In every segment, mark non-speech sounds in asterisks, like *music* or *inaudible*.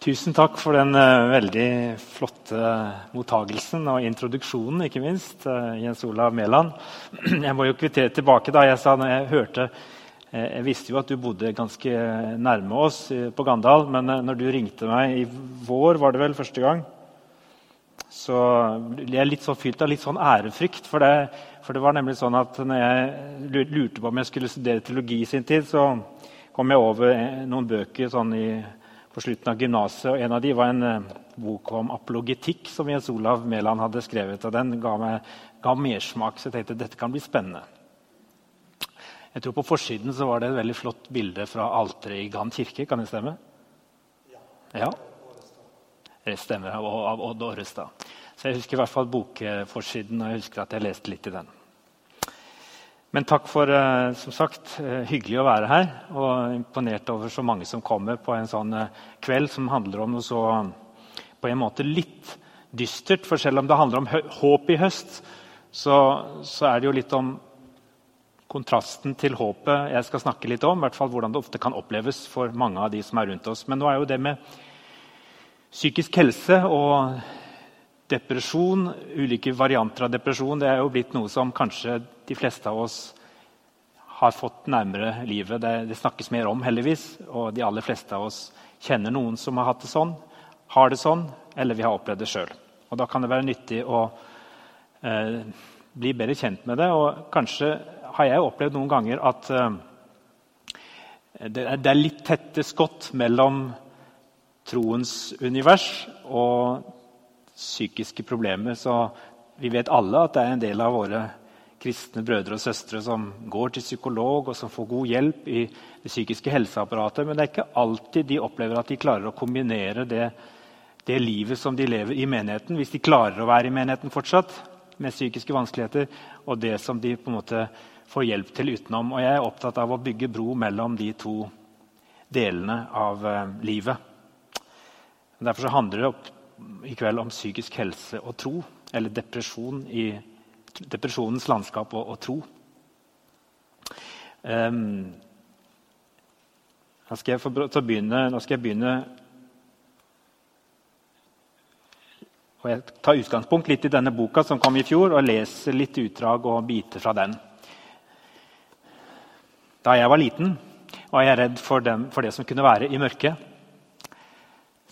Tusen takk for den uh, veldig flotte mottagelsen og introduksjonen, ikke minst. Uh, Jens Olav Mæland. *clears throat* Jeg må jo kvittere tilbake da jeg sa når jeg hørte uh, Jeg visste jo at du bodde ganske nærme oss på Gandal, men når du ringte meg i vår, var det vel første gang, så ble jeg litt så fylt av litt sånn ærefrykt. For det, for det var nemlig sånn at når jeg lurte på om jeg skulle studere teologi i sin tid, så kom jeg over noen bøker sånn i på slutten av gymnaset. En av de var en uh, bok om apologetikk som Jens Olav Mæland hadde skrevet. og Den ga meg ga mersmak, så jeg tenkte dette kan bli spennende. Jeg tror På forsiden så var det et veldig flott bilde fra alteret i Gann kirke. Kan det stemme? Ja. Det stemmer. Av Odd Orrestad. Så jeg husker i hvert fall bokforsiden, og jeg husker at jeg leste litt i den. Men takk for uh, som sagt, uh, hyggelig å være her. Og imponert over så mange som kommer på en sånn uh, kveld som handler om noe så på en måte litt dystert. For selv om det handler om håp i høst, så, så, er det jo litt om kontrasten til håpet jeg skal snakke litt om. I hvert fall Hvordan det ofte kan oppleves for mange av de som er rundt oss. Men nå er jo det med psykisk helse og depresjon, ulike varianter av depresjon, det er jo blitt noe som kanskje de fleste av oss har fått nærmere livet. Det, det, snakkes mer om, heldigvis. Og de aller fleste av oss kjenner noen som har hatt det sånn, har det sånn, eller vi har opplevd det sjøl. Da kan det være nyttig å eh, bli bedre kjent med det. Og kanskje har jeg opplevd noen ganger at eh, det, det, er litt tette skott mellom troens univers og psykiske problemer. Så vi vet alle at det er en del av våre kristne brødre og søstre som går til psykolog og som får god hjelp i det psykiske helseapparatet. Men det er ikke alltid de opplever at de klarer å kombinere det, det livet som de lever i menigheten, hvis de klarer å være i menigheten fortsatt med psykiske vanskeligheter, og det som de på en måte får hjelp til utenom. Og Jeg er opptatt av å bygge bro mellom de to delene av uh, livet. Derfor handler det i kveld om psykisk helse og tro. Eller depresjon i depresjonens landskap og, og tro. Um, skal jeg begynne, nå skal jeg begynne og Jeg tar utgangspunkt litt i denne boka som kom i fjor, og leser litt utdrag og biter fra den. Da jeg var liten, var jeg redd for, dem, for det som kunne være i mørket.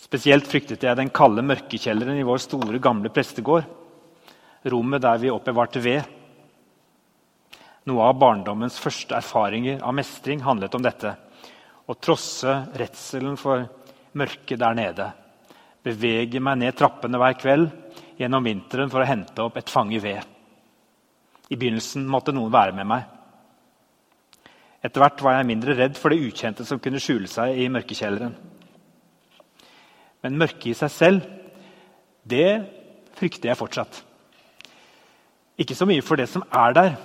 Spesielt fryktet jeg den kalde mørkekjelleren i vår store, gamle prestegård. Rommet der vi oppbevarte ved. Noe av barndommens første erfaringer av mestring handlet om dette. Å trosse redselen for mørket der nede. Bevege meg ned trappene hver kveld gjennom vinteren for å hente opp et fange ved. I begynnelsen måtte noen være med meg. Etter hvert var jeg mindre redd for det ukjente som kunne skjule seg i mørkekjelleren. Men mørket i seg selv, det frykter jeg fortsatt. Ikke så mye for det som er der,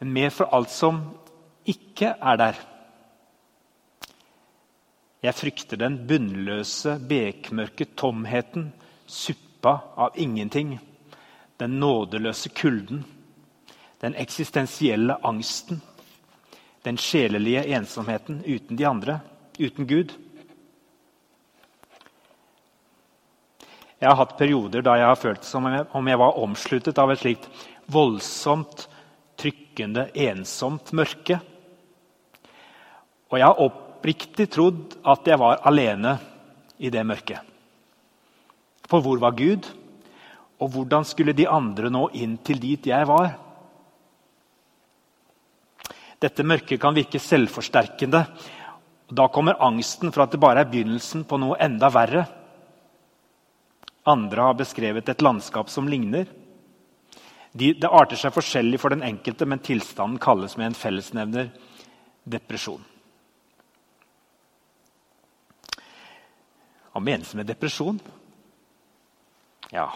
men mer for alt som ikke er der. Jeg frykter den bunnløse, bekmørke tomheten, suppa av ingenting. Den nådeløse kulden, den eksistensielle angsten. Den sjelelige ensomheten uten de andre, uten Gud. Jeg har hatt perioder da jeg har følt som om jeg var omsluttet av et slikt voldsomt, trykkende, ensomt mørke. Og jeg har oppriktig trodd at jeg var alene i det mørket. For hvor var Gud? Og hvordan skulle de andre nå inn til dit jeg var? Dette mørket kan virke selvforsterkende. Da kommer angsten for at det bare er begynnelsen på noe enda verre. Andre har beskrevet et landskap som ligner. De, det arter seg forskjellig for den enkelte, men tilstanden kalles med en fellesnevner depresjon. Hva menes med depresjon? Ja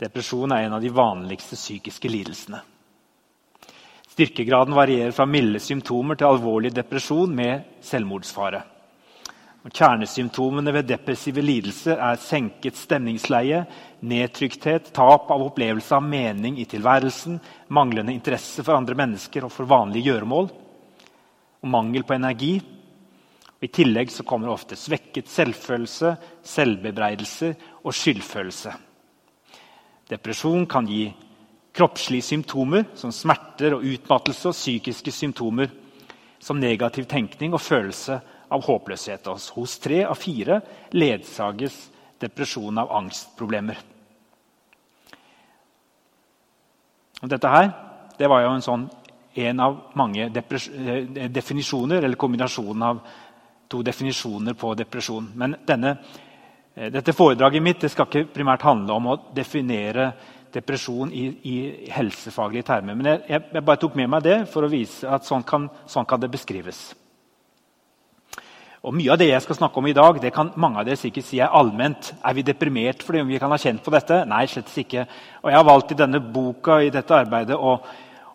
Depresjon er en av de vanligste psykiske lidelsene. Styrkegraden varierer fra milde symptomer til alvorlig depresjon med selvmordsfare. Kjernesymptomene ved depressive lidelser er senket stemningsleie, nedtrykthet, tap av opplevelse av mening i tilværelsen, manglende interesse for andre mennesker og for vanlige gjøremål, og mangel på energi. I tillegg kommer ofte svekket selvfølelse, selvbebreidelse og skyldfølelse. Depresjon kan gi kroppslige symptomer som smerter og utmattelse og psykiske symptomer som negativ tenkning og følelse av håpløshet. Hos tre av fire ledsages depresjon av angstproblemer. Og dette her, det var jo en, sånn, en av mange eh, definisjoner, eller kombinasjonen av to definisjoner på depresjon. Men denne, eh, dette foredraget mitt det skal ikke primært handle om å definere depresjon i, i helsefaglige termer. Men jeg, jeg, bare tok med meg det for å vise at sånn kan, sånn kan det beskrives. Og Mye av det jeg skal snakke om i dag, det kan mange av dere sikkert si er allment. Er vi deprimert fordi vi kan ha kjent på dette? Nei, slett ikke. Og Jeg har valgt i denne boka i dette arbeidet å,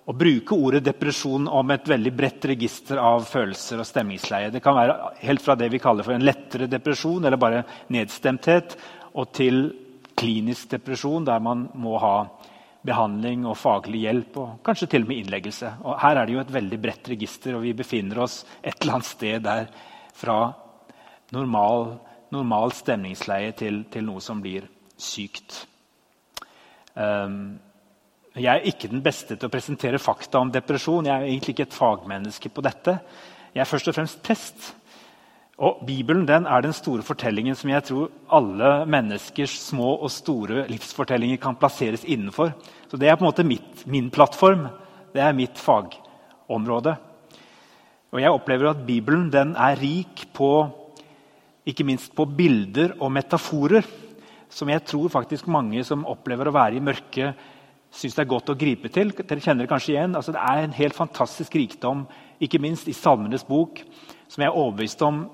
å bruke ordet depresjon om et veldig bredt register av følelser og stemningsleie. Det kan være helt fra det vi kaller for en lettere depresjon eller bare nedstemthet, og til klinisk depresjon, der man må ha behandling og faglig hjelp og kanskje til og med innleggelse. Og her er det jo et veldig bredt register, og vi befinner oss et eller annet sted der fra normal, normal stemningsleie til, til, noe som blir sykt. Um, jeg er ikke den beste til å presentere fakta om depresjon. Jeg er egentlig ikke et fagmenneske på dette. Jeg er først og fremst prest. Og Bibelen den er den store fortellingen som jeg tror alle menneskers små og store livsfortellinger kan plasseres innenfor. Så Det er på en måte mitt, min plattform. Det er mitt fagområde. Og Jeg opplever at Bibelen er rik på ikke minst på bilder og metaforer som jeg tror faktisk mange som opplever å være i mørket, syns det er godt å gripe til. Dere kjenner Det kanskje igjen. Altså, det er en helt fantastisk rikdom, ikke minst i Salmenes bok, som jeg er overbevist om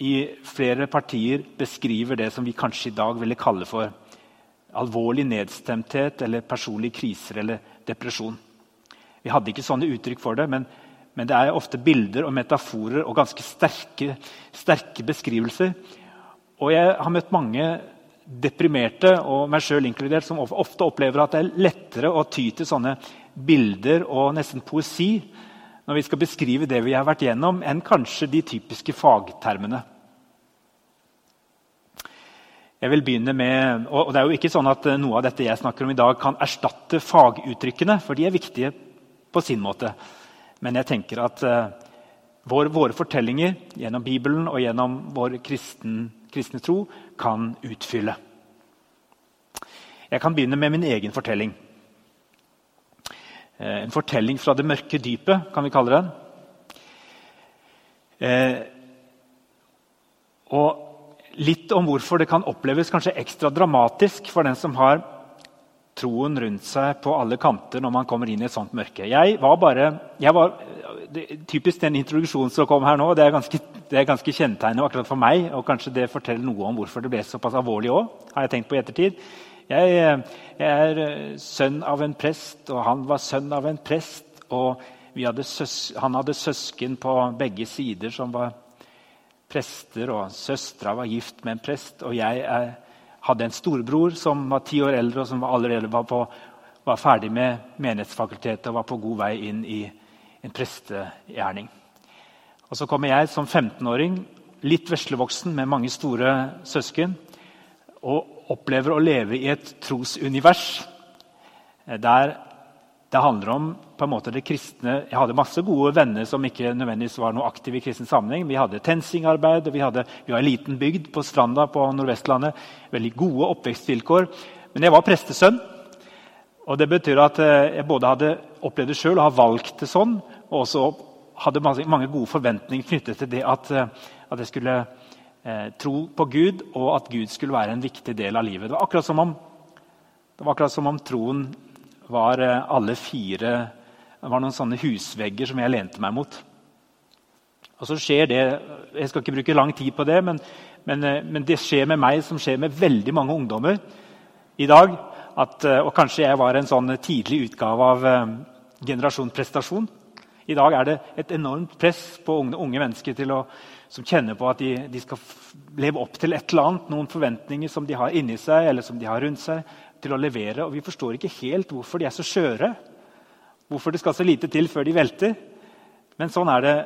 i flere partier beskriver det som vi kanskje i dag ville kalle for alvorlig nedstemthet eller personlige kriser eller depresjon. Vi hadde ikke sånne uttrykk for det, men, men det er ofte bilder og metaforer og ganske sterke, sterke beskrivelser. Og jeg har møtt mange deprimerte, og meg sjøl inkludert, som ofte opplever at det er lettere å ty til sånne bilder og nesten poesi når vi skal beskrive det vi har vært gjennom, enn kanskje de typiske fagtermene. Jeg vil begynne med, og Det er jo ikke sånn at noe av dette jeg snakker om i dag, kan erstatte faguttrykkene, for de er viktige på sin måte. Men jeg tenker at uh, vår, våre fortellinger gjennom Bibelen og gjennom vår kristen, kristne tro kan utfylle. Jeg kan begynne med min egen fortelling. Eh, en fortelling fra det mørke dypet, kan vi kalle den. Eh, og litt om hvorfor det kan oppleves kanskje ekstra dramatisk for den som har troen rundt seg på alle kanter når man kommer inn i et sånt mørke. Jeg var bare, jeg var, Typisk den introduksjonen som kom her nå, det er ganske, det ganske kjennetegnet akkurat for meg. Og kanskje det forteller noe om hvorfor det ble såpass alvorlig òg. Har jeg tenkt på i ettertid. Jeg, jeg, er eh, sønn av en prest, og han var sønn av en prest. Og hadde søs, han hadde søsken på begge sider som var prester, og søstera var gift med en prest. Og jeg er, hadde en storebror som var ti år eldre, og som allerede var, på, var ferdig med menighetsfakultetet og var på god vei inn i en prestegjerning. Og Så kommer jeg som 15-åring, litt veslevoksen med mange store søsken. og opplever å leve i et trosunivers eh, der det handler om på en måte det kristne Jeg hadde masse gode venner som ikke nødvendigvis var noe aktive i kristen sammenheng. Vi hadde TenSing-arbeid, og vi, hadde, vi var en liten bygd på Stranda på Nordvestlandet. Veldig gode oppvekstvilkår. Men jeg var prestesønn. Og det betyr at eh, jeg både hadde opplevd det sjøl og har valgt det sånn, og også hadde mange gode forventninger knyttet til det at, eh, at jeg skulle eh, tro på Gud, og at Gud skulle være en viktig del av livet. Det var akkurat som om, akkurat som om troen var eh, alle fire Det var noen sånne husvegger som jeg lente meg mot. Og så skjer det Jeg skal ikke bruke lang tid på det, men, men, eh, men det skjer med meg som skjer med veldig mange ungdommer i dag. At, eh, og kanskje jeg var en sånn tidlig utgave av eh, generasjon prestasjon. I dag er det et enormt press på unge, unge mennesker å som kjenner på at de, de, skal leve opp til et eller annet, noen forventninger som de har inni seg eller som de har rundt seg, til å levere. Og vi forstår ikke helt hvorfor de er så skjøre. Hvorfor det skal så lite til før de velter. Men sånn er det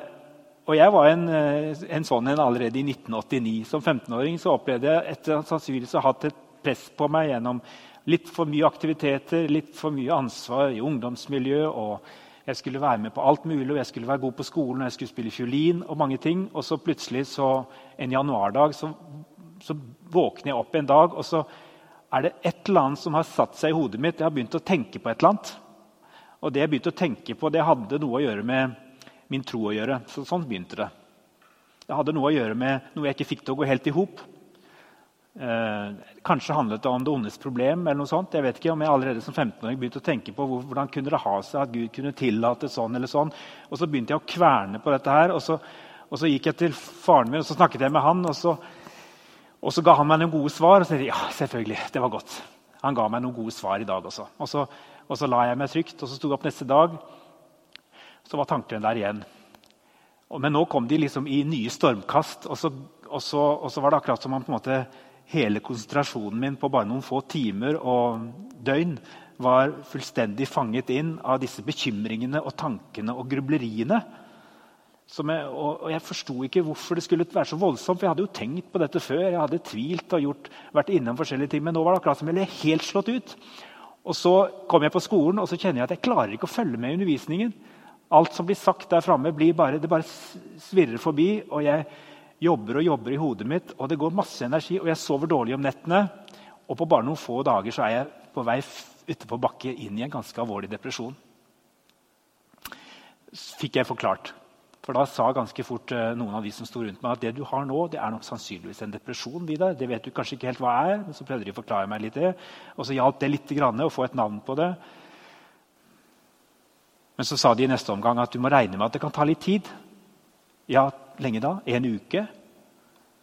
og jeg var en, eh, en sånn en allerede i 1989. Som 15-åring så opplevde jeg etter sannsynligvis å ha hatt et press på meg gjennom litt for mye aktiviteter, litt for mye ansvar i ungdomsmiljø. og Jeg skulle være med på alt mulig, og jeg skulle være god på skolen og jeg skulle spille fiolin. Og mange ting. Og så plutselig, så, en januardag, så, så våkner jeg opp en dag, og så er det et eller annet som har satt seg i hodet mitt. Jeg har begynt å tenke på et eller annet. Og det jeg begynte å tenke på, det hadde noe å gjøre med min tro å gjøre. Så, sånn begynte det. Det hadde noe å gjøre med noe jeg ikke fikk til å gå helt i hop. Eh, kanskje handlet det om det ondes problem. eller noe sånt. Jeg vet ikke om jeg allerede som 15-åring begynte å tenke på hvordan kunne det ha seg at Gud kunne tillate sånn eller sånn. Og så begynte jeg å kverne på dette her. Og så, og så gikk jeg til faren min og så snakket jeg med han. Og så, og så ga han meg noen gode svar. Og så sa jeg ja, selvfølgelig, det var godt. Han ga meg noen gode svar i dag også. Og så, og så la jeg meg trygt, og så sto jeg opp neste dag. Så var tankene der igjen. Men nå kom de liksom i nye stormkast. Og så, og så, og så var det akkurat som om på en måte hele konsentrasjonen min på bare noen få timer og døgn var fullstendig fanget inn av disse bekymringene og tankene og grubleriene. Jeg, og, Jeg forsto ikke hvorfor det skulle være så voldsomt. for Jeg hadde jo tenkt på dette før. Jeg hadde tvilt og gjort, vært innom forskjellige ting, Men nå var det akkurat som jeg ble helt slått ut. Og Så kom jeg på skolen og så kjenner jeg at jeg klarer ikke å følge med i undervisningen. Alt som blir sagt der framme, det bare svirrer forbi. og jeg jobber og jobber i hodet mitt, og det går masse energi. Og jeg sover dårlig om nettene. Og på bare noen få dager så er jeg på vei utpå bakke inn i en ganske alvorlig depresjon. Fikk jeg forklart. For da sa ganske fort eh, noen av de som sto rundt meg, at det du har nå, det er nok sannsynligvis en depresjon. Vidar. Det vet du kanskje ikke helt hva er, men så prøvde de å forklare meg litt det. Og så hjalp det litt å få et navn på det. Men så sa de i neste omgang at du må regne med at det kan ta litt tid. Ja, lenge da? En uke?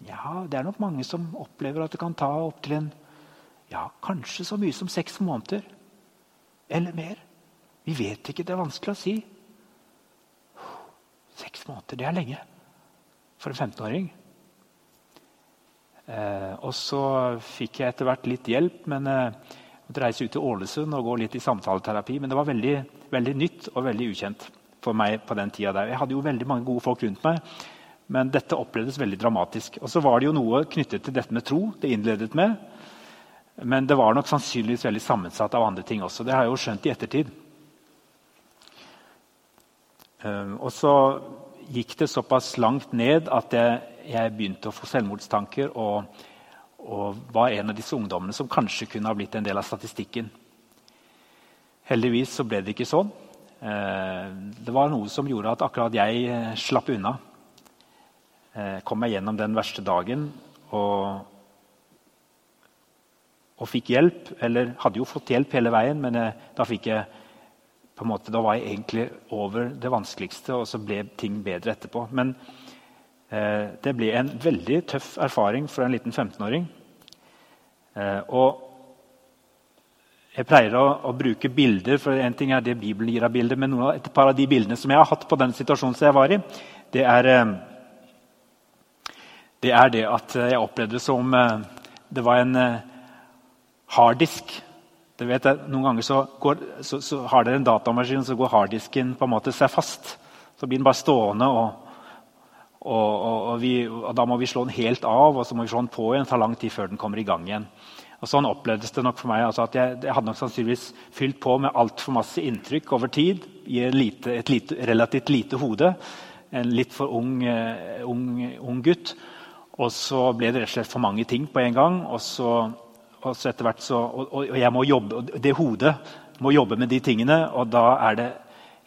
Ja, det er nok mange som opplever at det kan ta opptil en ja, kanskje så mye som seks måneder. Eller mer. Vi vet ikke. Det er vanskelig å si. Seks måneder, det er lenge for en 15-åring. Eh, og så fikk jeg etter hvert litt hjelp, men eh, måtte reise ut til Ålesund og gå litt i samtaleterapi. Men det var veldig, veldig nytt og veldig ukjent for meg på den tida der. Jeg hadde jo veldig mange gode folk rundt meg, men dette opplevdes veldig dramatisk. Og så var det jo noe knyttet til dette med tro. det innledet med. Men det var nok sannsynligvis veldig sammensatt av andre ting også. Det har jeg jo skjønt i ettertid. Ehm, og så gikk det såpass langt ned at jeg, begynte å få selvmordstanker. Og, og, var en av disse ungdommene som kanskje kunne ha blitt en del av statistikken. Heldigvis så ble det ikke sånn. Eh, det var noe som gjorde at akkurat jeg eh, slapp unna. Eh, kom meg gjennom den verste dagen og, og fikk hjelp. Eller hadde jo fått hjelp hele veien, men da fikk jeg på en måte, Da var jeg egentlig over det vanskeligste, og så ble ting bedre etterpå. Men eh, det ble en veldig tøff erfaring for en liten 15-åring. Eh, og jeg pleier å, å, bruke bilder, for en ting er det Bibelen gir av bilder, men noe, et par av de bildene som jeg har hatt på den situasjonen som jeg var i, det er, eh, det er det at jeg opplevde det som eh, det var en eh, harddisk. Det vet noen ganger så, går, så, så har dere en datamaskin, så går harddisken på en måte seg fast. Så blir den bare stående, og, og, og, vi, og da må vi slå den helt av, og så må vi slå den på igjen. Det tar lang tid før den kommer i gang igjen. Og Sånn opplevdes det nok for meg. Altså at jeg, jeg, hadde nok sannsynligvis fylt på med altfor masse inntrykk over tid i lite, et lite, relativt lite hode. En litt for ung, uh, ung, ung, gutt. Og så ble det rett og slett for mange ting på en gang. Og så, og så etter hvert så, og, og, jeg må jobbe, det hodet må jobbe med de tingene, og da er det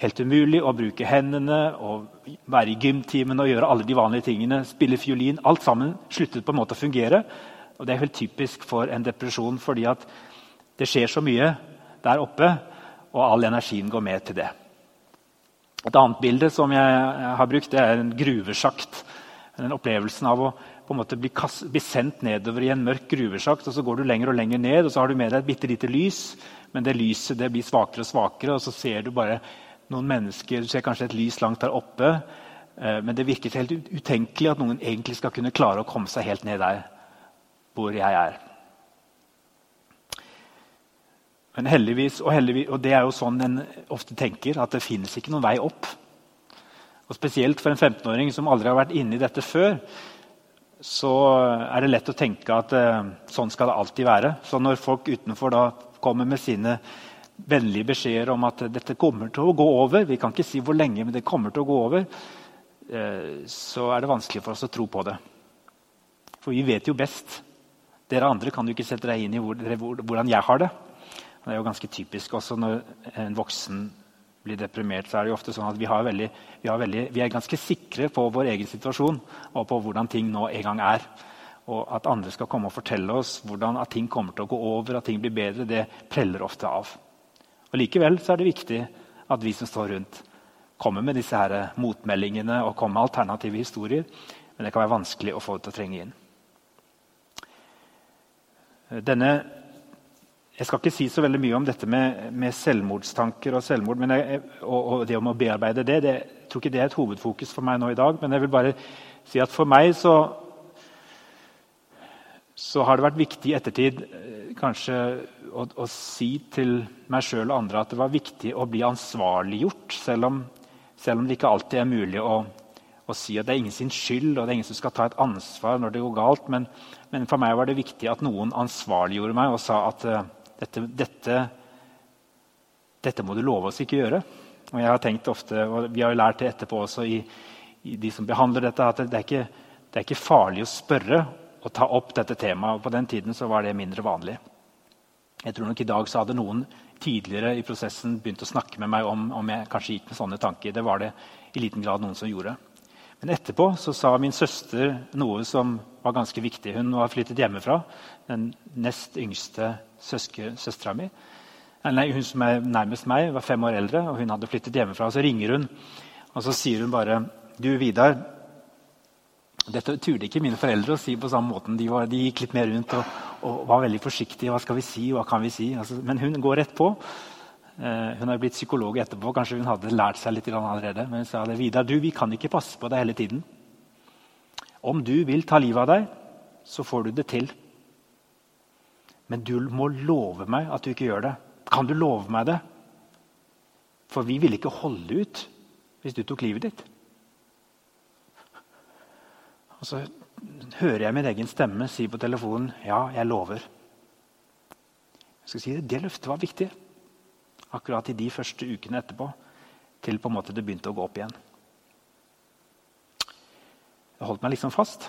helt umulig å bruke hendene og være i gymtimen og gjøre alle de vanlige tingene. Spille fiolin. Alt sammen sluttet på en måte å fungere. Og Det er helt typisk for en depresjon, fordi at det skjer så mye der oppe, og all energien går med til det. Et annet bilde som jeg har brukt, det er en gruvesjakt. Den opplevelsen av å på en måte bli, bli, sendt nedover i en mørk gruvesjakt. og Så går du lenger og lenger ned, og så har du med deg et bitte lite lys. Men det lyset det blir svakere og svakere, og så ser du bare noen mennesker Du ser kanskje et lys langt der oppe, eh, men det virker helt utenkelig at noen egentlig skal kunne klare å komme seg helt ned der hvor jeg er. Men heldigvis, og, heldigvis, og det er jo sånn en ofte tenker, at det finnes ikke noen vei opp. Og Spesielt for en 15-åring som aldri har vært inne i dette før, så er det lett å tenke at eh, sånn skal det alltid være. Så når folk utenfor da kommer med sine vennlige beskjeder om at dette kommer til å gå over, vi kan ikke si hvor lenge, men det kommer til å gå over, eh, så er det vanskelig for oss å tro på det. For vi vet jo best. Dere andre kan jo ikke sette deg inn i hvordan jeg har det. Det er jo ganske typisk også når en voksen blir deprimert. så er det jo ofte sånn at vi, veldig, vi, veldig, vi, er ganske sikre på vår egen situasjon og på hvordan ting nå en gang er. Og at andre skal komme og fortelle oss hvordan at ting kommer til å gå over, at ting blir bedre, det preller ofte av. Og Likevel så er det viktig at vi som står rundt, kommer med disse her motmeldingene og kommer med alternative historier. Men det kan være vanskelig å få det til å trenge inn. Denne jeg skal ikke si så veldig mye om dette med, med selvmordstanker og selvmord jeg, og, og, det om å bearbeide det. det. Jeg tror ikke det er et hovedfokus for meg nå i dag. Men jeg vil bare si at for meg så, så har det vært viktig i ettertid eh, kanskje å, å si til meg sjøl og andre at det var viktig å bli ansvarliggjort. Selv om, selv om det ikke alltid er mulig å, å si at det er ingen sin skyld og det er ingen som skal ta et ansvar når det går galt. Men, men for meg var det viktig at noen ansvarliggjorde meg og sa at uh, dette, dette, dette, må du love oss ikke gjøre. Og jeg har tenkt ofte, og Vi har lært det etterpå også i, i de som behandler dette, at det er, ikke, det er ikke farlig å spørre og ta opp dette temaet. og På den tiden så var det mindre vanlig. Jeg tror nok I dag så hadde noen tidligere i prosessen begynt å snakke med meg om, om jeg kanskje gikk med sånne tanker. Det var det i liten grad noen som gjorde. Men etterpå så sa min søster noe som var ganske viktig. Hun var flyttet hjemmefra. Den nest yngste søstera mi. Nei, hun som er nærmest meg, var fem år eldre, og hun hadde flyttet hjemmefra. Så ringer hun, og så sier hun bare Du, Vidar. Dette turde ikke mine foreldre å si på samme måten. De, var, de gikk litt mer rundt og, og, var veldig forsiktige. Hva skal vi si? Hva kan vi si? Altså, men hun går rett på. Eh, hun er blitt psykolog etterpå. Kanskje hun hadde lært seg litt allerede. Men hun sa det, Vidar, du, vi kan ikke passe på deg hele tiden. Om du vil ta livet av deg, så får du det til. Men du må love meg at du ikke gjør det. Kan du love meg det? For vi ville ikke holde ut hvis du tok livet ditt. Og så hører jeg min egen stemme si på telefonen 'Ja, jeg lover'. Jeg skal si Det, det løftet var viktig akkurat i de første ukene etterpå, til på en måte det begynte å gå opp igjen. Jeg holdt meg liksom fast.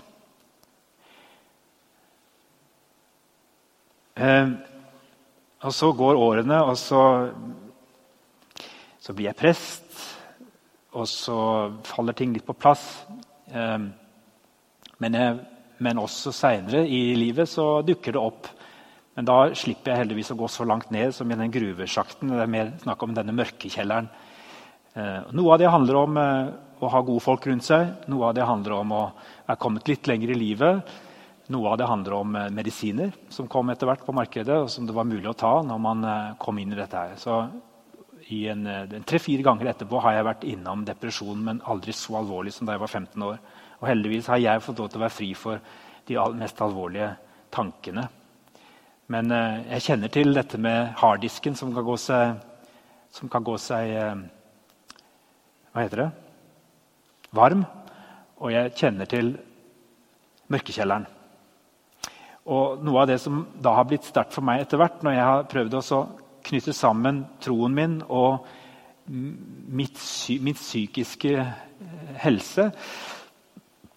Eh, og så går årene, og så, så, blir jeg prest. Og så faller ting litt på plass. Eh, men, jeg, men, også seinere i livet så dukker det opp. Men da slipper jeg heldigvis å gå så langt ned som i den gruvesjakten. Det er mer snakk om denne mørkekjelleren. Eh, noe av det handler om eh, å ha gode folk rundt seg. Noe av det handler om å være kommet litt lenger i livet. Noe av det handler om eh, medisiner som kom etter hvert på markedet, og som det var mulig å ta når man kom inn i dette. her. Så Tre-fire ganger etterpå har jeg vært innom depresjon, men aldri så alvorlig som da jeg var 15 år. Og heldigvis har jeg fått lov til å være fri for de mest alvorlige tankene. Men eh, jeg kjenner til dette med harddisken som kan gå seg, kan gå seg eh, Hva heter det? Varm. Og jeg kjenner til mørkekjelleren. Og Noe av det som da har blitt sterkt for meg etter hvert, når jeg har prøvd å knytte sammen troen min og mitt, mitt psykiske eh, helse,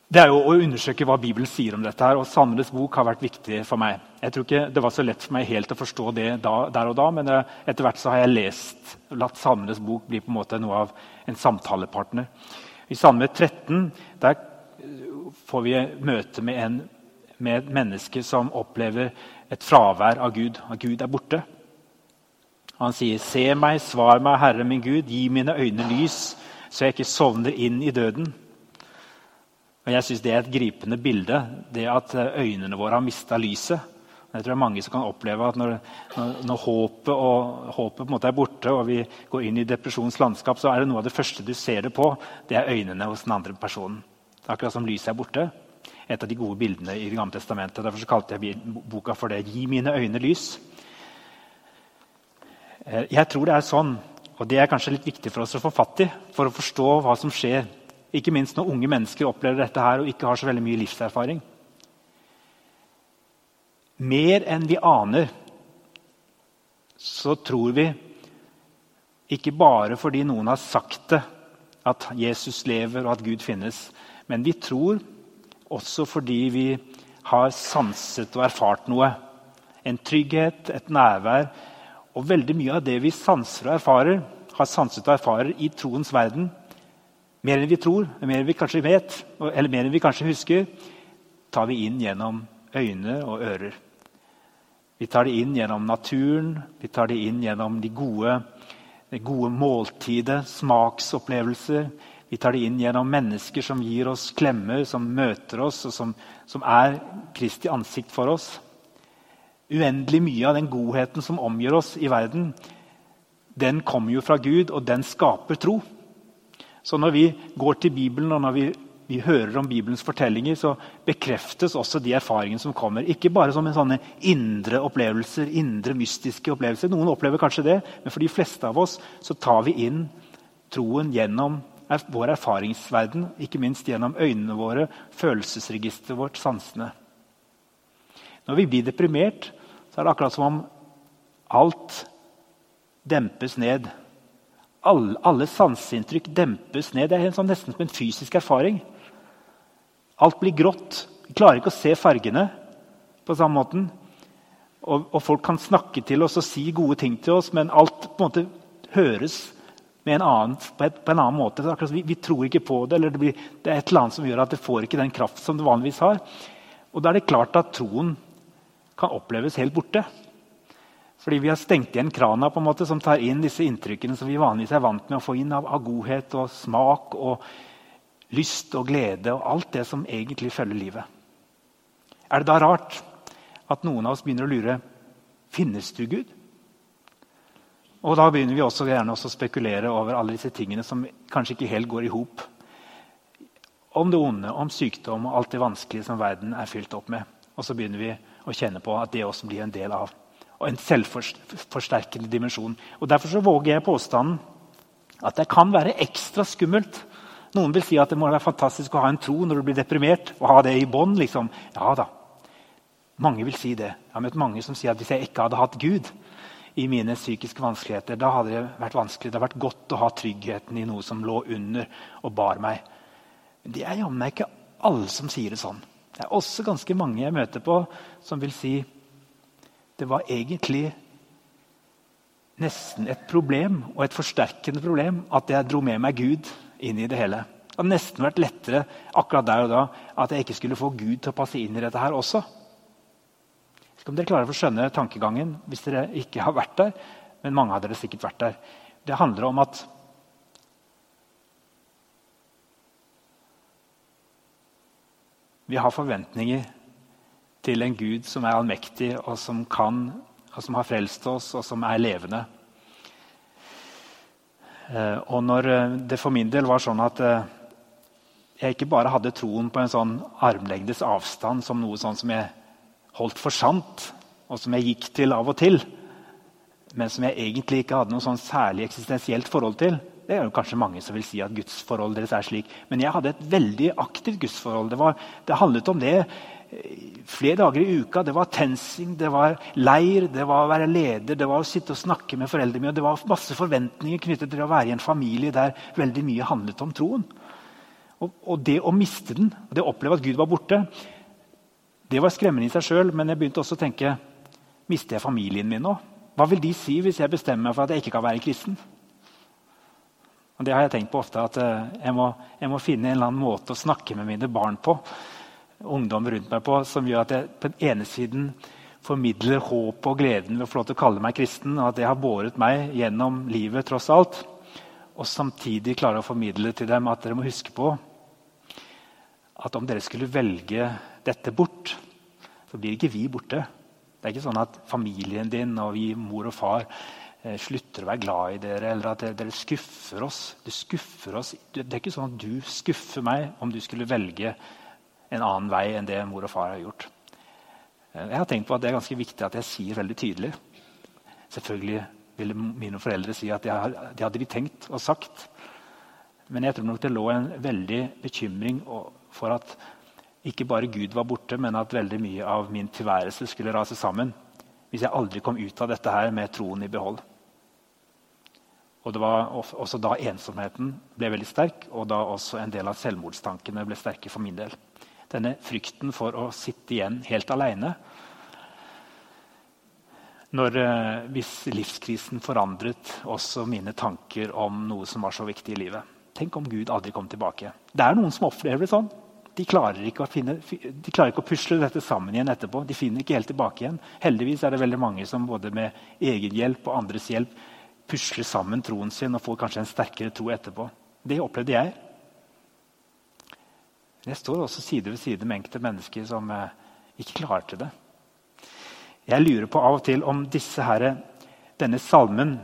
det er jo å undersøke hva Bibelen sier om dette. her, og Salmenes bok har vært viktig for meg. Jeg tror ikke Det var så lett for meg helt å forstå det da, der og da, men eh, etter hvert så har jeg lest, latt Salmenes bok bli på en måte noe av en samtalepartner. I Salme 13 der får vi møte med en med et menneske som opplever et fravær av Gud. At Gud er borte. Han sier, 'Se meg, svar meg, Herre min Gud, gi mine øyne lys, så jeg ikke sovner inn i døden.' Og Jeg syns det er et gripende bilde, det at øynene våre har mista lyset. Jeg tror det er mange som kan oppleve at når, når, håpet, og, håpet er borte, og vi går inn i depresjonens landskap, så er det noe av det første du ser det på, det er øynene hos den andre personen. Er akkurat som lyset er borte et av de gode bildene i Det gamle testamentet. Derfor kalte jeg boka for det 'Gi mine øyne lys'. Eh, jeg tror det er sånn, og det er kanskje litt viktig for oss å få fatt i for å forstå hva som skjer Ikke minst når unge mennesker opplever dette her og ikke har så veldig mye livserfaring. Mer enn vi aner, så tror vi, ikke bare fordi noen har sagt det, at Jesus lever og at Gud finnes, men vi tror også fordi vi har sanset og erfart noe. En trygghet, et nærvær. Og veldig mye av det vi sanser og erfarer, har sanset og erfarer i troens verden, mer enn vi tror, mer enn vi kanskje vet, eller mer enn vi kanskje husker, tar vi inn gjennom øyne og ører. Vi tar det inn gjennom naturen, vi tar det inn gjennom de gode, det gode måltidet, smaksopplevelser. Vi tar det inn gjennom mennesker som gir oss klemmer, som møter oss, og som, som er Kristi ansikt for oss. Uendelig mye av den godheten som omgir oss i verden, den kommer jo fra Gud, og den skaper tro. Så når vi går til Bibelen og når vi, vi hører om Bibelens fortellinger, så bekreftes også de erfaringene som kommer. Ikke bare som en sånne indre opplevelser, indre mystiske opplevelser. Noen opplever kanskje det, men for de fleste av oss så tar vi inn troen gjennom vår erfaringsverden, ikke minst gjennom øynene våre, følelsesregisteret vårt, sansene. Når vi blir deprimert, så er det akkurat som om alt dempes ned alle, alle sanseinntrykk dempes ned. Det er sånn, nesten som en fysisk erfaring. Alt blir grått. Vi klarer ikke å se fargene på samme måten. Og, og, folk kan snakke til oss og si gode ting til oss, men alt på en måte høres en annen, på, et, på, en annen måte. Vi, vi, tror ikke på det, eller det, blir, det, er et eller annet som gjør at det får ikke den kraft som det vanligvis har. Og da er det klart at troen kan oppleves helt borte. Fordi vi har stengt igjen krana på en måte som tar inn disse inntrykkene som vi vanligvis er vant med å få inn av, av godhet og smak og lyst og glede og alt det som egentlig følger livet. Er det da rart at noen av oss begynner å lure finnes du Gud? Og da begynner vi også gjerne også å spekulere over alle disse tingene som kanskje ikke helt går i hop. Om det onde, om sykdom og alt det vanskelige som verden er fylt opp med. Og så begynner vi å kjenne på at det også blir en del av og en selvforsterkende dimensjon. Og Derfor så våger jeg påstanden at det kan være ekstra skummelt. Noen vil si at det må være fantastisk å ha en tro når du blir deprimert. og ha det i bånd, liksom. Ja da. Mange vil si det. Jeg har møtt mange som sier at hvis jeg ikke hadde hatt Gud i mine psykiske vanskeligheter, da hadde det vært vanskelig. Det hadde vært godt å ha tryggheten i noe som lå under og bar meg. Men det er jammen ikke alle som sier det sånn. Det er også ganske mange jeg møter på som vil si det var egentlig nesten et problem, og et forsterkende problem, at jeg dro med meg Gud inn i det hele. Det hadde nesten vært lettere akkurat der og da at jeg ikke skulle få Gud til å passe inn i dette her også. Jeg vet om dere klarer å skjønne tankegangen hvis dere ikke har vært der. Men mange av dere sikkert vært der. Det handler om at vi har forventninger til en Gud som er allmektig, og som kan, og som har frelst oss, og som er levende. Eh, og når eh, det for min del var sånn at eh, jeg ikke bare hadde troen på en sånn armlengdes avstand som noe sånn som jeg holdt for sant, og som jeg gikk til av og til, men som jeg egentlig ikke hadde noe sånn særlig eksistensielt forhold til. Det er jo kanskje mange som vil si at gudsforholdet deres er slik. Men jeg hadde et veldig aktivt gudsforhold. Det, var, det handlet om det flere dager i uka. Det var tensing, det var leir, det var å være leder, det var å sitte og snakke med foreldrene mine. Det var masse forventninger knyttet til å være i en familie der veldig mye handlet om troen. Og, og det å miste den, det å oppleve at Gud var borte, det var skremmende i seg sjøl. Men jeg begynte også å tenke mister jeg familien min nå? Hva vil de si hvis jeg bestemmer meg for at jeg ikke kan være kristen? Og Det har jeg tenkt på ofte, at eh, jeg må, jeg må finne en eller annen måte å snakke med mine barn på ungdom rundt meg på som gjør at jeg på den ene siden formidler håp og gleden ved å få lov til å kalle meg kristen, og at det har båret meg gjennom livet tross alt. Og samtidig klarer å formidle til dem at dere må huske på at om dere skulle velge dette bort, så blir ikke vi borte. Det er ikke sånn at familien din og vi, mor og far, eh, slutter å være glad i dere, eller at dere, skuffer oss. Det skuffer oss. Det er ikke sånn at du skuffer meg om du skulle velge en annen vei enn det mor og far har gjort. Eh, jeg har tenkt på at Det er ganske viktig at jeg sier veldig tydelig. Selvfølgelig ville mine foreldre si at det hadde de tenkt og sagt. Men jeg tror nok det lå en veldig bekymring for at ikke bare Gud var borte, men at veldig mye av min tilværelse skulle rase sammen hvis jeg aldri kom ut av dette her med troen i behold. Og det var også da ensomheten ble veldig sterk, og da også en del av selvmordstankene ble sterke for min del. Denne frykten for å sitte igjen helt aleine eh, hvis livskrisen forandret også mine tanker om noe som var så viktig i livet. Tenk om Gud aldri kom tilbake. Det er noen som opplever det sånn. De klarer, finne, de klarer ikke å pusle dette sammen igjen etterpå. De finner ikke helt tilbake igjen. Heldigvis er det veldig mange som både med egen hjelp og andres hjelp pusler sammen troen sin og får kanskje en sterkere tro etterpå. Det opplevde jeg. Jeg står også side ved side med enkelte mennesker som eh, ikke klarte det. Jeg lurer på av og til om disse her, denne salmen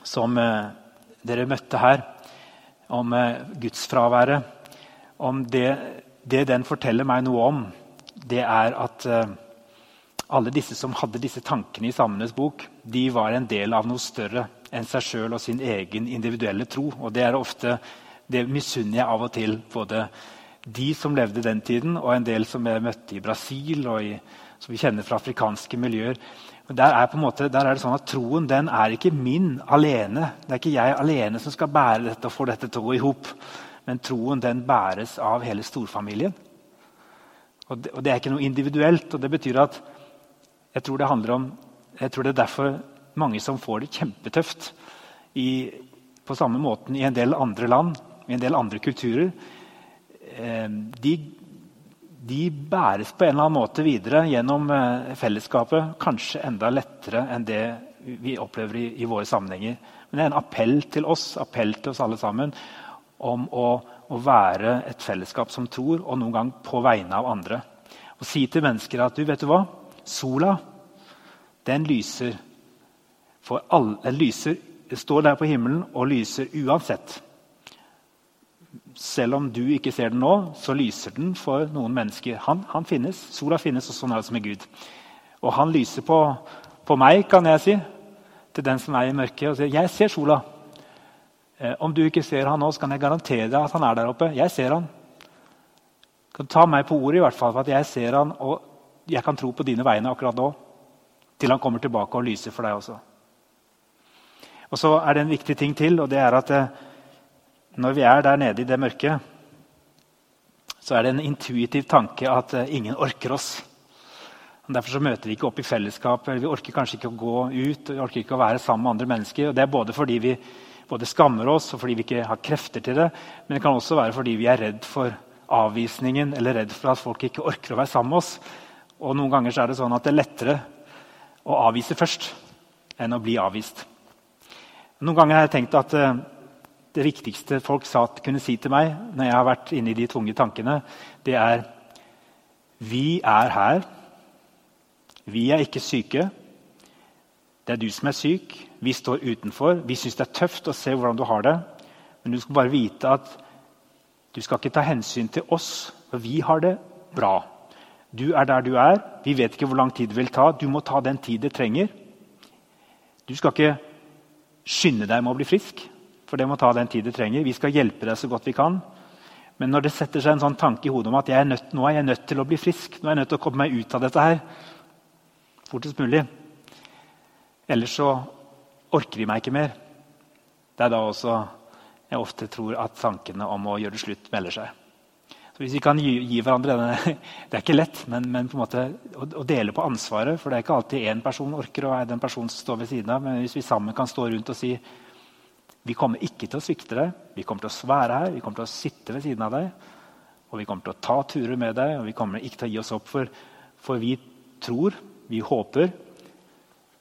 som eh, dere møtte her, om eh, gudsfraværet Om det, det, den forteller meg noe om, det er at alle disse som hadde disse tankene i Salmenes bok, de var en del av noe større enn seg sjøl og sin egen individuelle tro. Og det er ofte det misunner jeg av og til både de som levde den tiden, og en del som jeg møtte i Brasil og i som vi kjenner fra afrikanske miljøer. Der er, måte, der er, det sånn at Troen den er ikke min alene. Det er ikke jeg alene som skal bære dette og få dette til å gå i hop. Men troen den bæres av hele storfamilien. Og det, og det, er ikke noe individuelt. og Det betyr at jeg tror det handler om, jeg tror det er derfor mange som får det kjempetøft i, på samme måten i en del andre land, i en del andre kulturer. Eh, de de bæres på en eller annen måte videre gjennom eh, fellesskapet. Kanskje enda lettere enn det vi opplever i, i, våre sammenhenger. Men det er en appell til oss appell til oss alle sammen om å, å være et fellesskap som tror, og noen gang på vegne av andre. Og si til mennesker at du, vet du hva? Sola, den lyser for alle, den lyser, står der på himmelen og lyser uansett selv om du ikke ser den nå, så lyser den for noen mennesker. Han, han finnes. Sola finnes, og sånn er det som er Gud. Og han lyser på, på, meg, kan jeg si, til den som er i mørket, og sier 'Jeg ser sola'. Eh, om du ikke ser han nå, så kan jeg garantere deg at han er der oppe. Jeg ser han. Du kan ta meg på ordet, i hvert fall, for at jeg ser han, og jeg kan tro på dine vegne akkurat nå. Til han kommer tilbake og lyser for deg også. Og så er det en viktig ting til, og det er at eh, når vi er der nede i det mørket, så er det en intuitiv tanke at eh, ingen orker oss. Derfor så møter vi ikke opp i fellesskap. Vi orker kanskje ikke å gå ut vi orker ikke å være sammen med andre mennesker. Og det er både fordi vi både skammer oss og fordi vi ikke har krefter til det. Men det kan også være fordi vi er redd for avvisningen eller redd for at folk ikke orker å være sammen med oss. Og noen ganger er det sånn at det er lettere å avvise først enn å bli avvist. Noen ganger har jeg tenkt at uh, det viktigste folk sa, kunne si til meg når jeg har vært inne i de tunge tankene, det er Vi er her. Vi er ikke syke. Det er du som er syk. Vi står utenfor. Vi syns det er tøft å se hvordan du har det. Men du skal bare vite at du skal ikke ta hensyn til oss, for vi har det bra. Du er der du er. Vi vet ikke hvor lang tid det vil ta. Du må ta den tid det trenger. Du skal ikke skynde deg med å bli frisk. For det må ta den tid det trenger. Vi skal hjelpe deg så godt vi kan. Men når det setter seg en sånn tanke i hodet om at er nødt, nå er jeg nødt til å bli frisk, nå er jeg nødt til å komme meg ut av dette her fortest mulig Ellers så orker de meg ikke mer. Det er da også jeg ofte tror at tankene om å gjøre det slutt melder seg. Så Hvis vi kan gi, gi hverandre denne *laughs* Det er ikke lett, men, men på en måte å, å, dele på ansvaret. For det er ikke alltid én person orker å være den personen som står ved siden av. Men hvis vi sammen kan stå rundt og si vi kommer ikke til å svikte deg. Vi kommer til å svære her, vi kommer til å sitte ved siden av deg. Og vi kommer til å ta turer med deg, og vi kommer ikke til å gi oss opp. For, for vi tror, vi håper,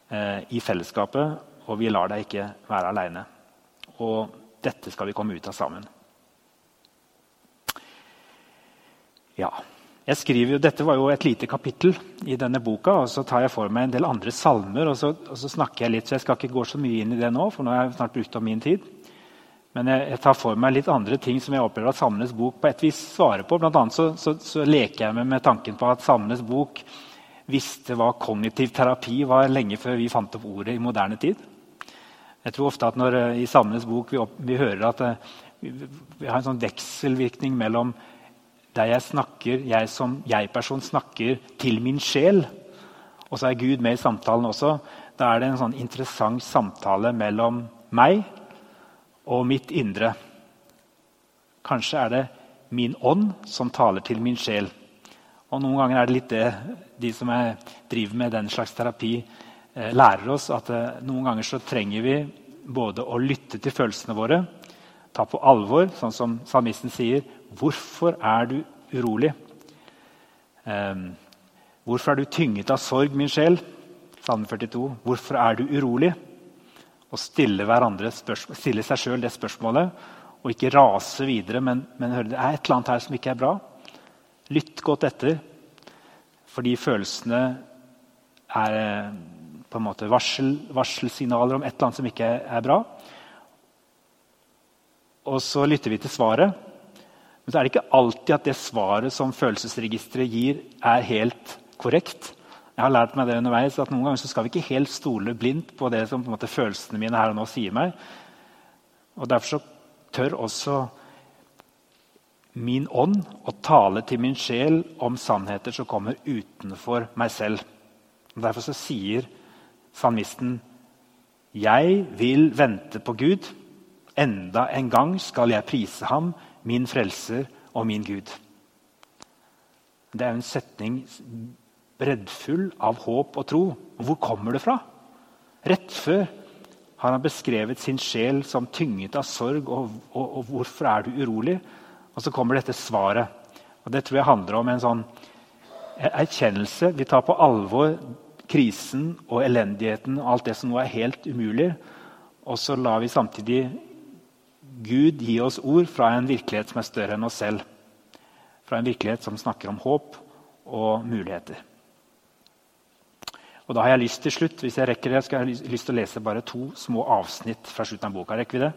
eh, i fellesskapet, og vi lar deg ikke være aleine. Og dette skal vi komme ut av sammen. Ja. Jeg skriver jo, Dette var jo et lite kapittel i denne boka. og Så tar jeg for meg en del andre salmer. og så, og så, snakker Jeg litt, så jeg skal ikke gå så mye inn i det nå, for nå har jeg snart brukt opp min tid. Men jeg, jeg, tar for meg litt andre ting som jeg opplever at Salmenes bok på et vis svarer på. Blant annet så, så, så leker jeg med, med tanken på at Salmenes bok visste hva kognitiv terapi var lenge før vi fant opp ordet i moderne tid. Jeg tror ofte at når eh, i Salmenes bok vi, opp, vi hører at uh, vi har en sånn vekselvirkning mellom der jeg snakker, jeg som jeg-person snakker til min sjel, og så er Gud med i samtalen også. Da er det en sånn interessant samtale mellom meg og mitt indre. Kanskje er det min ånd som taler til min sjel. Og Noen ganger er det litt det de som er, driver med den slags terapi, eh, lærer oss. At eh, noen ganger så trenger vi både å lytte til følelsene våre, ta på alvor, sånn som salmisten sier. 'Hvorfor er du urolig?' Eh, 'Hvorfor er du tynget av sorg, min sjel?' Salme 42. 'Hvorfor er du urolig?' Og stille, stille seg sjøl det spørsmålet og ikke rase videre, men, men høre det er et eller annet her som ikke er bra. Lytt godt etter, fordi følelsene er eh, på en måte varsel, varselsignaler om et eller annet som ikke er bra. Og så lytter vi til svaret. Men så er det ikke alltid at det svaret som følelsesregisteret gir, er helt korrekt. Jeg har lært meg det underveis at Noen ganger så skal vi ikke helt stole blindt på det som på en måte, følelsene mine her og nå sier meg. Og Derfor så tør også min ånd å tale til min sjel om sannheter som kommer utenfor meg selv. Og derfor så sier salmisten Jeg vil vente på Gud. Enda en gang skal jeg prise ham, min frelser og min Gud. Det er en setning breddfull av håp og tro. Hvor kommer det fra? Rett før har han beskrevet sin sjel som tynget av sorg. Og, og, og, hvorfor er du urolig? Og så kommer dette svaret. Og Det tror jeg handler om en sånn erkjennelse. Vi tar på alvor krisen og elendigheten og alt det som nå er helt umulig. Og så lar vi samtidig Gud gi oss ord fra en virkelighet som er større enn oss selv. Fra en virkelighet som snakker om håp og muligheter. Og da har jeg lyst til slutt, hvis jeg rekker det, skal jeg lyst til å lese bare to små avsnitt fra slutten av boka. Rekker vi det?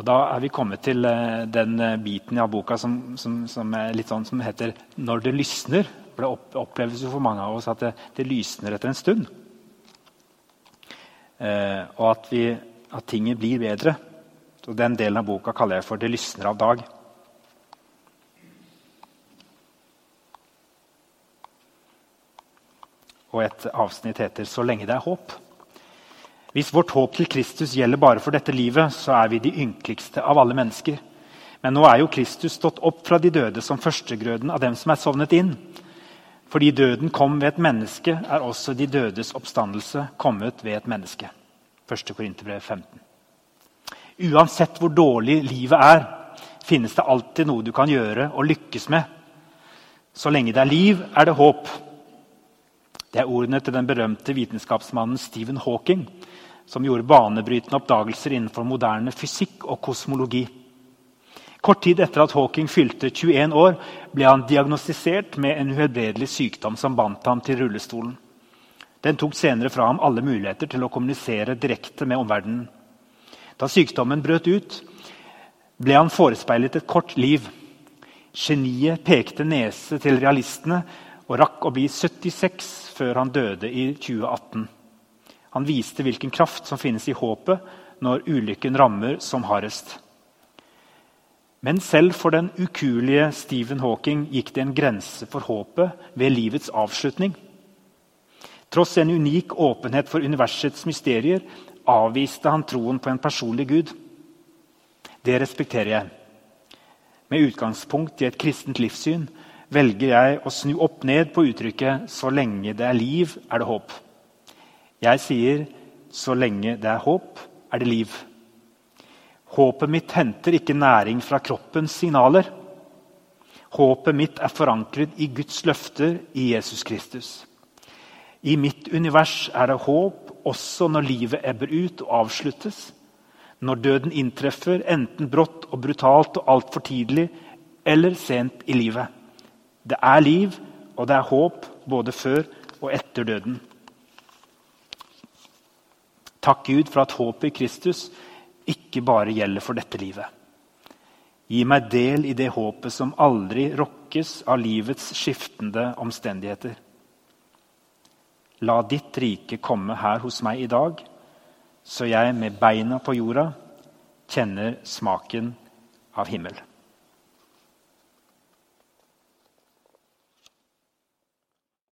Og Da er vi kommet til uh, den uh, biten av boka som, som, som, sånn, som, heter 'Når det lysner'. Det oppleves jo for mange av oss at det, det lysner etter en stund. Eh, og at, vi, at tinget blir bedre. Så Den delen av boka kaller jeg for 'Det lysner av dag'. og et avsnitt heter 'Så lenge det er håp'. Hvis vårt håp til Kristus gjelder bare for dette livet, så er vi de ynkeligste av alle mennesker. Men nå er jo Kristus stått opp fra de døde som førstegrøden av dem som er sovnet inn. Fordi døden kom ved et menneske, er også de dødes oppstandelse kommet ved et menneske. 1. Korinterbrev 15. Uansett hvor dårlig livet er, finnes det alltid noe du kan gjøre og lykkes med. Så lenge det er liv, er det håp. Det er ordene til den berømte vitenskapsmannen Stephen Hawking, som gjorde banebrytende oppdagelser innenfor moderne fysikk og kosmologi. Kort tid etter at Hawking fylte 21 år, ble han diagnostisert med en uhelbredelig sykdom som bandt ham til rullestolen. Den tok senere fra ham alle muligheter til å kommunisere direkte med omverdenen. Da sykdommen brøt ut, ble han forespeilet et kort liv. Geniet pekte nese til realistene og rakk å bli 76 før han døde i 2018. Han viste hvilken kraft som finnes i håpet når ulykken rammer som hardest. Men selv for den ukuelige Stephen Hawking gikk det en grense for håpet ved livets avslutning. Tross en unik åpenhet for universets mysterier avviste han troen på en personlig gud. Det respekterer jeg. Med utgangspunkt i et kristent livssyn velger jeg å snu opp ned på uttrykket 'så lenge det er liv, er det håp'. Jeg sier 'så lenge det er håp, er det liv'. Håpet mitt henter ikke næring fra kroppens signaler. Håpet mitt er forankret i Guds løfter i Jesus Kristus. I mitt univers er det håp også når livet ebber ut og avsluttes. Når døden inntreffer, enten brått og brutalt og altfor tidlig eller sent i livet. Det er liv, og det er håp både før og etter døden. Takk Gud for at håpet i Kristus ikke bare gjelder for dette livet. Gi meg del i det håpet som aldri rokkes av livets skiftende omstendigheter. La ditt rike komme her hos meg i dag, så jeg med beina på jorda kjenner smaken av himmel.